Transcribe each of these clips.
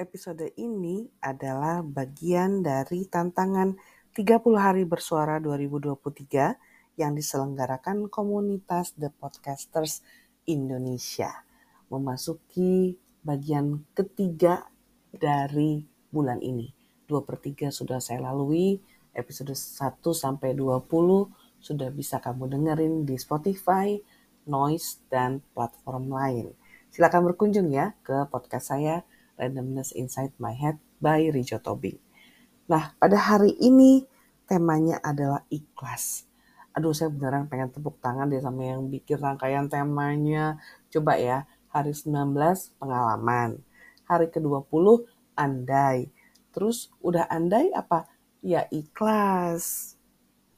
Episode ini adalah bagian dari tantangan 30 hari bersuara 2023 yang diselenggarakan komunitas The Podcasters Indonesia. Memasuki bagian ketiga dari bulan ini. 2 per 3 sudah saya lalui, episode 1 sampai 20 sudah bisa kamu dengerin di Spotify, Noise, dan platform lain. Silakan berkunjung ya ke podcast saya Randomness Inside My Head by Rijo Tobing. Nah, pada hari ini temanya adalah ikhlas. Aduh, saya beneran pengen tepuk tangan deh sama yang bikin rangkaian temanya. Coba ya, hari 19 pengalaman. Hari ke-20 andai. Terus udah andai apa? Ya ikhlas.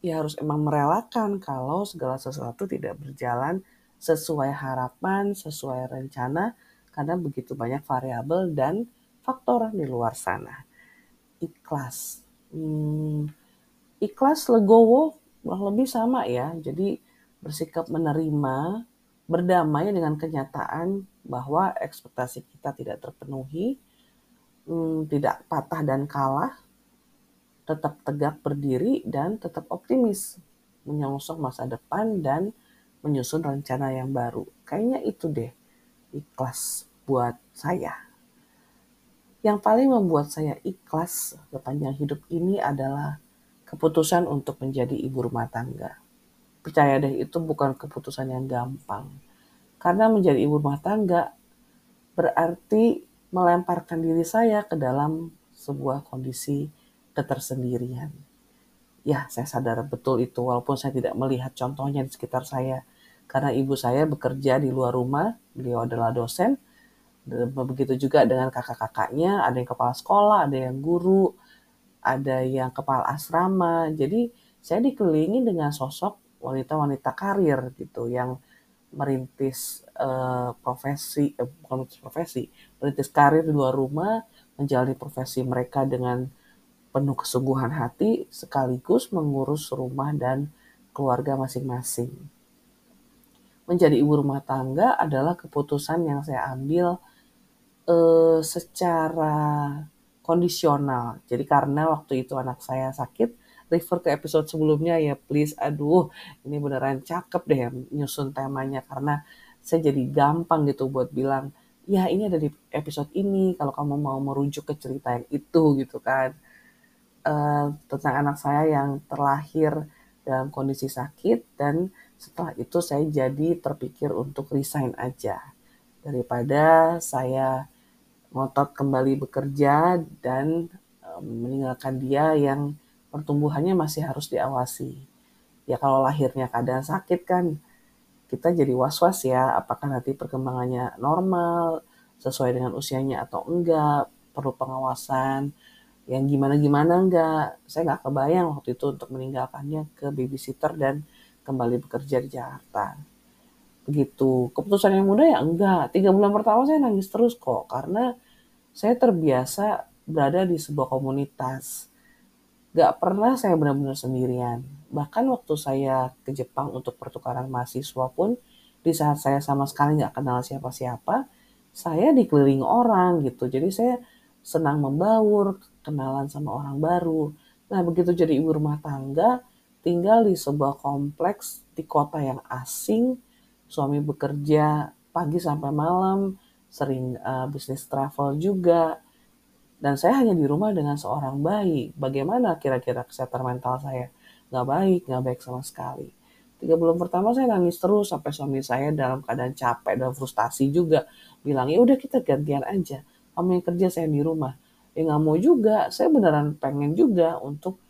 Ya harus emang merelakan kalau segala sesuatu tidak berjalan sesuai harapan, sesuai rencana, karena begitu banyak variabel dan faktor di luar sana. Ikhlas. Hmm, ikhlas legowo lebih sama ya. Jadi bersikap menerima, berdamai dengan kenyataan bahwa ekspektasi kita tidak terpenuhi, hmm, tidak patah dan kalah, tetap tegak berdiri dan tetap optimis menyongsong masa depan dan menyusun rencana yang baru. Kayaknya itu deh ikhlas buat saya. Yang paling membuat saya ikhlas sepanjang hidup ini adalah keputusan untuk menjadi ibu rumah tangga. Percaya deh itu bukan keputusan yang gampang. Karena menjadi ibu rumah tangga berarti melemparkan diri saya ke dalam sebuah kondisi ketersendirian. Ya, saya sadar betul itu walaupun saya tidak melihat contohnya di sekitar saya karena ibu saya bekerja di luar rumah, beliau adalah dosen. Begitu juga dengan kakak-kakaknya, ada yang kepala sekolah, ada yang guru, ada yang kepala asrama. Jadi saya dikelilingi dengan sosok wanita-wanita karir gitu yang merintis uh, profesi, eh, bukan merintis profesi, merintis karir di luar rumah, menjalani profesi mereka dengan penuh kesungguhan hati, sekaligus mengurus rumah dan keluarga masing-masing menjadi ibu rumah tangga adalah keputusan yang saya ambil uh, secara kondisional. Jadi karena waktu itu anak saya sakit, refer ke episode sebelumnya ya please. Aduh, ini beneran cakep deh nyusun temanya karena saya jadi gampang gitu buat bilang, ya ini ada di episode ini kalau kamu mau merujuk ke cerita yang itu gitu kan. Uh, tentang anak saya yang terlahir dalam kondisi sakit dan setelah itu saya jadi terpikir untuk resign aja. Daripada saya ngotot kembali bekerja dan meninggalkan dia yang pertumbuhannya masih harus diawasi. Ya kalau lahirnya keadaan sakit kan kita jadi was-was ya apakah nanti perkembangannya normal sesuai dengan usianya atau enggak perlu pengawasan yang gimana-gimana enggak saya nggak kebayang waktu itu untuk meninggalkannya ke babysitter dan kembali bekerja di Jakarta. Begitu. Keputusan yang mudah ya enggak. Tiga bulan pertama saya nangis terus kok. Karena saya terbiasa berada di sebuah komunitas. Gak pernah saya benar-benar sendirian. Bahkan waktu saya ke Jepang untuk pertukaran mahasiswa pun, di saat saya sama sekali gak kenal siapa-siapa, saya dikelilingi orang gitu. Jadi saya senang membaur, kenalan sama orang baru. Nah begitu jadi ibu rumah tangga, tinggal di sebuah kompleks di kota yang asing, suami bekerja pagi sampai malam, sering uh, bisnis travel juga, dan saya hanya di rumah dengan seorang bayi. Bagaimana kira-kira kesehatan mental saya? Gak baik, gak baik sama sekali. Tiga bulan pertama saya nangis terus sampai suami saya dalam keadaan capek dan frustasi juga. Bilang, ya udah kita gantian aja. Kamu yang kerja, saya di rumah. Ya nggak mau juga, saya beneran pengen juga untuk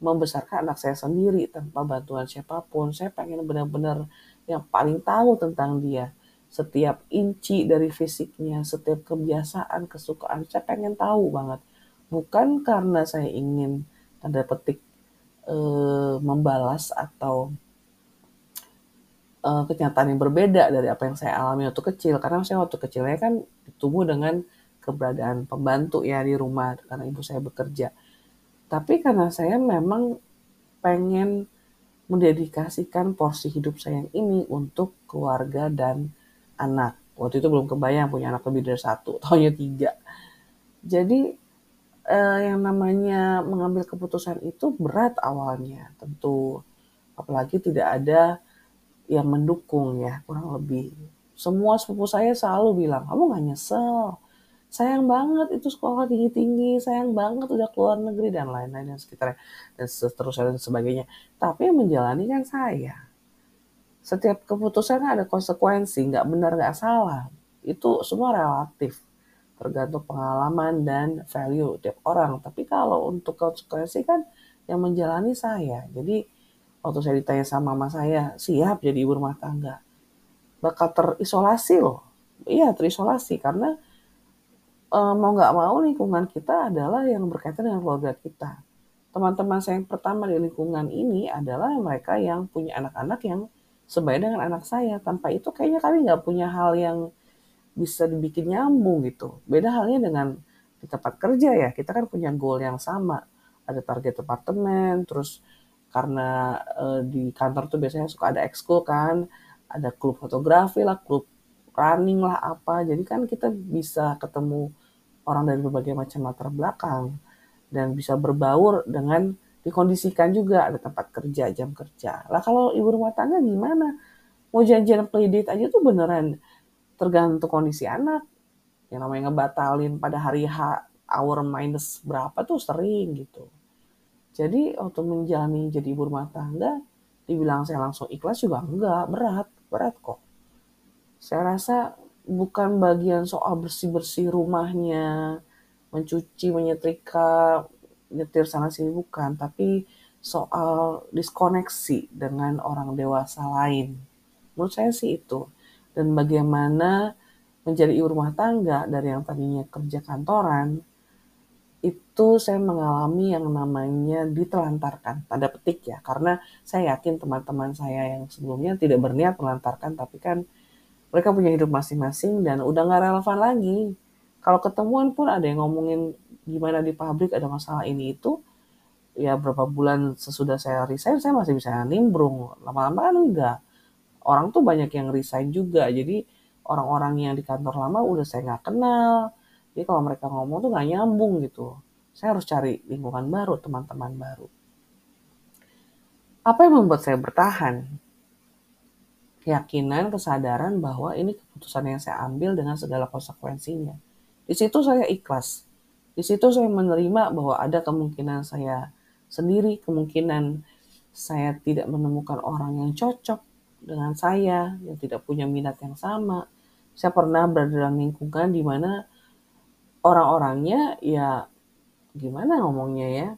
membesarkan anak saya sendiri tanpa bantuan siapa pun. Saya pengen benar-benar yang paling tahu tentang dia. Setiap inci dari fisiknya, setiap kebiasaan, kesukaan, saya pengen tahu banget. Bukan karena saya ingin tanda petik e, membalas atau e, kenyataan yang berbeda dari apa yang saya alami waktu kecil. Karena saya waktu kecilnya kan tumbuh dengan keberadaan pembantu ya di rumah karena ibu saya bekerja tapi karena saya memang pengen mendedikasikan porsi hidup saya yang ini untuk keluarga dan anak. Waktu itu belum kebayang punya anak lebih dari satu, tahunya tiga. Jadi uh, yang namanya mengambil keputusan itu berat awalnya tentu apalagi tidak ada yang mendukung ya kurang lebih semua sepupu saya selalu bilang kamu nggak nyesel sayang banget itu sekolah tinggi-tinggi, sayang banget udah keluar negeri dan lain-lain dan sekitarnya dan seterusnya dan sebagainya. Tapi yang menjalani kan saya. Setiap keputusan ada konsekuensi, nggak benar nggak salah. Itu semua relatif, tergantung pengalaman dan value tiap orang. Tapi kalau untuk konsekuensi kan yang menjalani saya. Jadi waktu saya ditanya sama mama saya, siap jadi ibu rumah tangga. Bakal terisolasi loh. Iya terisolasi karena uh, mau nggak mau lingkungan kita adalah yang berkaitan dengan keluarga kita. Teman-teman saya yang pertama di lingkungan ini adalah mereka yang punya anak-anak yang sebaya dengan anak saya. Tanpa itu kayaknya kami nggak punya hal yang bisa dibikin nyambung gitu. Beda halnya dengan di tempat kerja ya, kita kan punya goal yang sama. Ada target departemen, terus karena uh, di kantor tuh biasanya suka ada ekskul kan, ada klub fotografi lah, klub running lah apa. Jadi kan kita bisa ketemu orang dari berbagai macam latar belakang dan bisa berbaur dengan dikondisikan juga ada tempat kerja, jam kerja. Lah kalau ibu rumah tangga gimana? Mau janjian playdate aja tuh beneran tergantung kondisi anak. Yang namanya ngebatalin pada hari H, hour minus berapa tuh sering gitu. Jadi waktu menjalani jadi ibu rumah tangga, dibilang saya langsung ikhlas juga enggak, berat, berat kok. Saya rasa bukan bagian soal bersih-bersih rumahnya, mencuci, menyetrika, nyetir sana sini bukan, tapi soal diskoneksi dengan orang dewasa lain. Menurut saya sih itu. Dan bagaimana menjadi ibu rumah tangga dari yang tadinya kerja kantoran, itu saya mengalami yang namanya ditelantarkan, tanda petik ya, karena saya yakin teman-teman saya yang sebelumnya tidak berniat melantarkan, tapi kan mereka punya hidup masing-masing dan udah nggak relevan lagi. Kalau ketemuan pun ada yang ngomongin gimana di pabrik ada masalah ini itu, ya berapa bulan sesudah saya resign saya masih bisa nimbrung. Lama-lama kan enggak. Orang tuh banyak yang resign juga. Jadi orang-orang yang di kantor lama udah saya nggak kenal. Jadi kalau mereka ngomong tuh nggak nyambung gitu. Saya harus cari lingkungan baru, teman-teman baru. Apa yang membuat saya bertahan? Keyakinan, kesadaran bahwa ini keputusan yang saya ambil dengan segala konsekuensinya. Di situ saya ikhlas. Di situ saya menerima bahwa ada kemungkinan saya sendiri, kemungkinan saya tidak menemukan orang yang cocok dengan saya, yang tidak punya minat yang sama. Saya pernah berada dalam lingkungan di mana orang-orangnya ya gimana ngomongnya ya,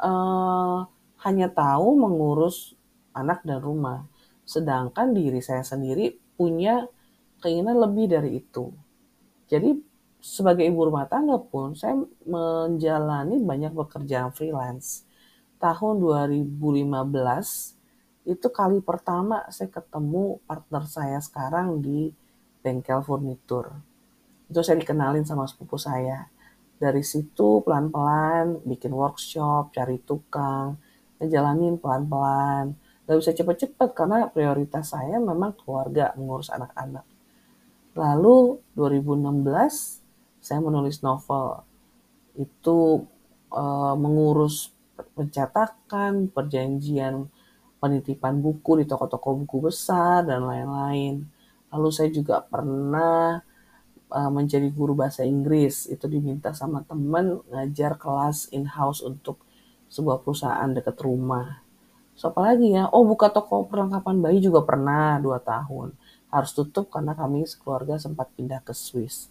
uh, hanya tahu mengurus anak dan rumah Sedangkan diri saya sendiri punya keinginan lebih dari itu. Jadi sebagai ibu rumah tangga pun saya menjalani banyak pekerjaan freelance. Tahun 2015 itu kali pertama saya ketemu partner saya sekarang di bengkel furnitur. Itu saya dikenalin sama sepupu saya. Dari situ pelan-pelan bikin workshop, cari tukang, ngejalanin pelan-pelan Gak bisa cepet-cepet karena prioritas saya memang keluarga, mengurus anak-anak. Lalu 2016 saya menulis novel. Itu uh, mengurus pencetakan, perjanjian penitipan buku di toko-toko buku besar dan lain-lain. Lalu saya juga pernah uh, menjadi guru bahasa Inggris. Itu diminta sama teman ngajar kelas in-house untuk sebuah perusahaan dekat rumah. So, apa lagi ya? Oh, buka toko perlengkapan bayi juga pernah dua tahun. Harus tutup karena kami sekeluarga sempat pindah ke Swiss.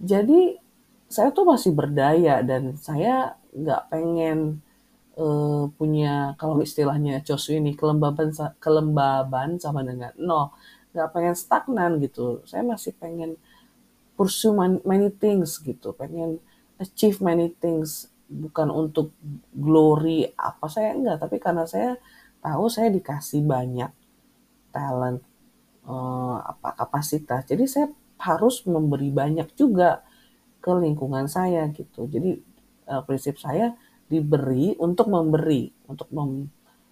Jadi, saya tuh masih berdaya dan saya nggak pengen uh, punya, kalau istilahnya Josu ini, kelembaban, kelembaban sama dengan no. Nggak pengen stagnan gitu. Saya masih pengen pursue many things gitu. Pengen achieve many things bukan untuk glory apa saya enggak tapi karena saya tahu saya dikasih banyak talent uh, apa kapasitas. Jadi saya harus memberi banyak juga ke lingkungan saya gitu. Jadi uh, prinsip saya diberi untuk memberi untuk mem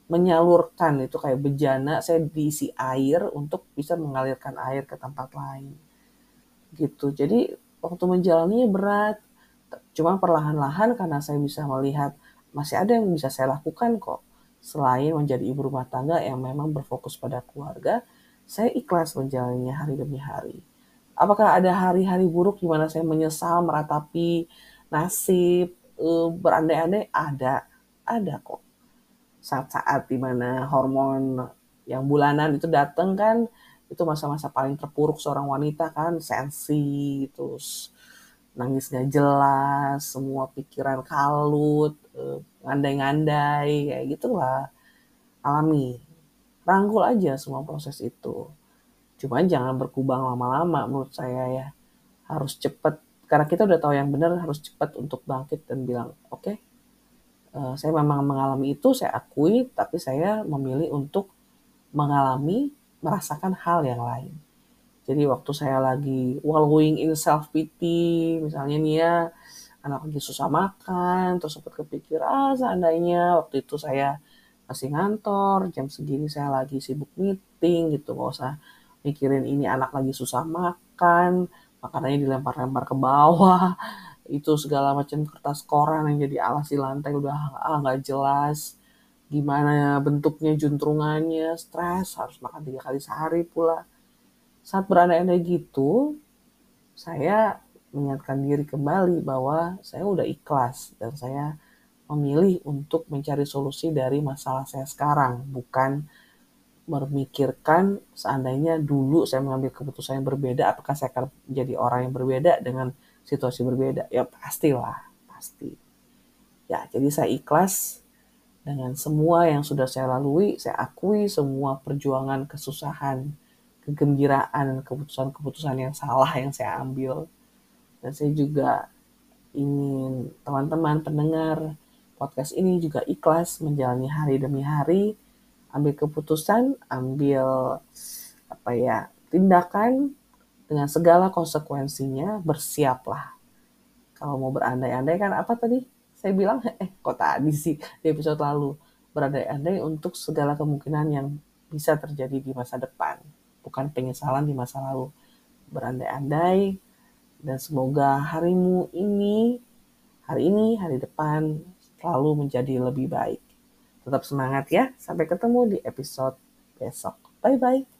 menyalurkan. Itu kayak bejana saya diisi air untuk bisa mengalirkan air ke tempat lain gitu. Jadi waktu menjalaninya berat Cuma perlahan-lahan karena saya bisa melihat masih ada yang bisa saya lakukan kok. Selain menjadi ibu rumah tangga yang memang berfokus pada keluarga, saya ikhlas menjalannya hari demi hari. Apakah ada hari-hari buruk di mana saya menyesal meratapi nasib, uh, berandai-andai? Ada, ada kok. Saat-saat di mana hormon yang bulanan itu datang kan, itu masa-masa paling terpuruk seorang wanita kan, sensi, terus nangis gak jelas, semua pikiran kalut, eh, ngandai-ngandai, kayak gitulah. Alami. Rangkul aja semua proses itu. Cuma jangan berkubang lama-lama menurut saya ya. Harus cepat. Karena kita udah tahu yang benar harus cepat untuk bangkit dan bilang, oke, okay, eh, saya memang mengalami itu, saya akui, tapi saya memilih untuk mengalami, merasakan hal yang lain jadi waktu saya lagi wallowing in self pity, misalnya nih ya, anak lagi susah makan, terus sempat kepikir, ah seandainya waktu itu saya masih ngantor, jam segini saya lagi sibuk meeting gitu, nggak usah mikirin ini anak lagi susah makan, makanannya dilempar-lempar ke bawah, itu segala macam kertas koran yang jadi alas di lantai udah ah nggak jelas, gimana bentuknya juntrungannya, stres, harus makan tiga kali sehari pula saat berandai-andai gitu, saya mengingatkan diri kembali bahwa saya udah ikhlas dan saya memilih untuk mencari solusi dari masalah saya sekarang, bukan memikirkan seandainya dulu saya mengambil keputusan yang berbeda, apakah saya akan menjadi orang yang berbeda dengan situasi berbeda? Ya pastilah, pasti. Ya, jadi saya ikhlas dengan semua yang sudah saya lalui, saya akui semua perjuangan kesusahan kegembiraan keputusan-keputusan yang salah yang saya ambil. Dan saya juga ingin teman-teman pendengar podcast ini juga ikhlas menjalani hari demi hari, ambil keputusan, ambil apa ya, tindakan dengan segala konsekuensinya, bersiaplah. Kalau mau berandai-andai kan apa tadi? Saya bilang, eh kok tadi sih di episode lalu. Berandai-andai untuk segala kemungkinan yang bisa terjadi di masa depan bukan penyesalan di masa lalu. Berandai-andai dan semoga harimu ini, hari ini, hari depan selalu menjadi lebih baik. Tetap semangat ya. Sampai ketemu di episode besok. Bye-bye.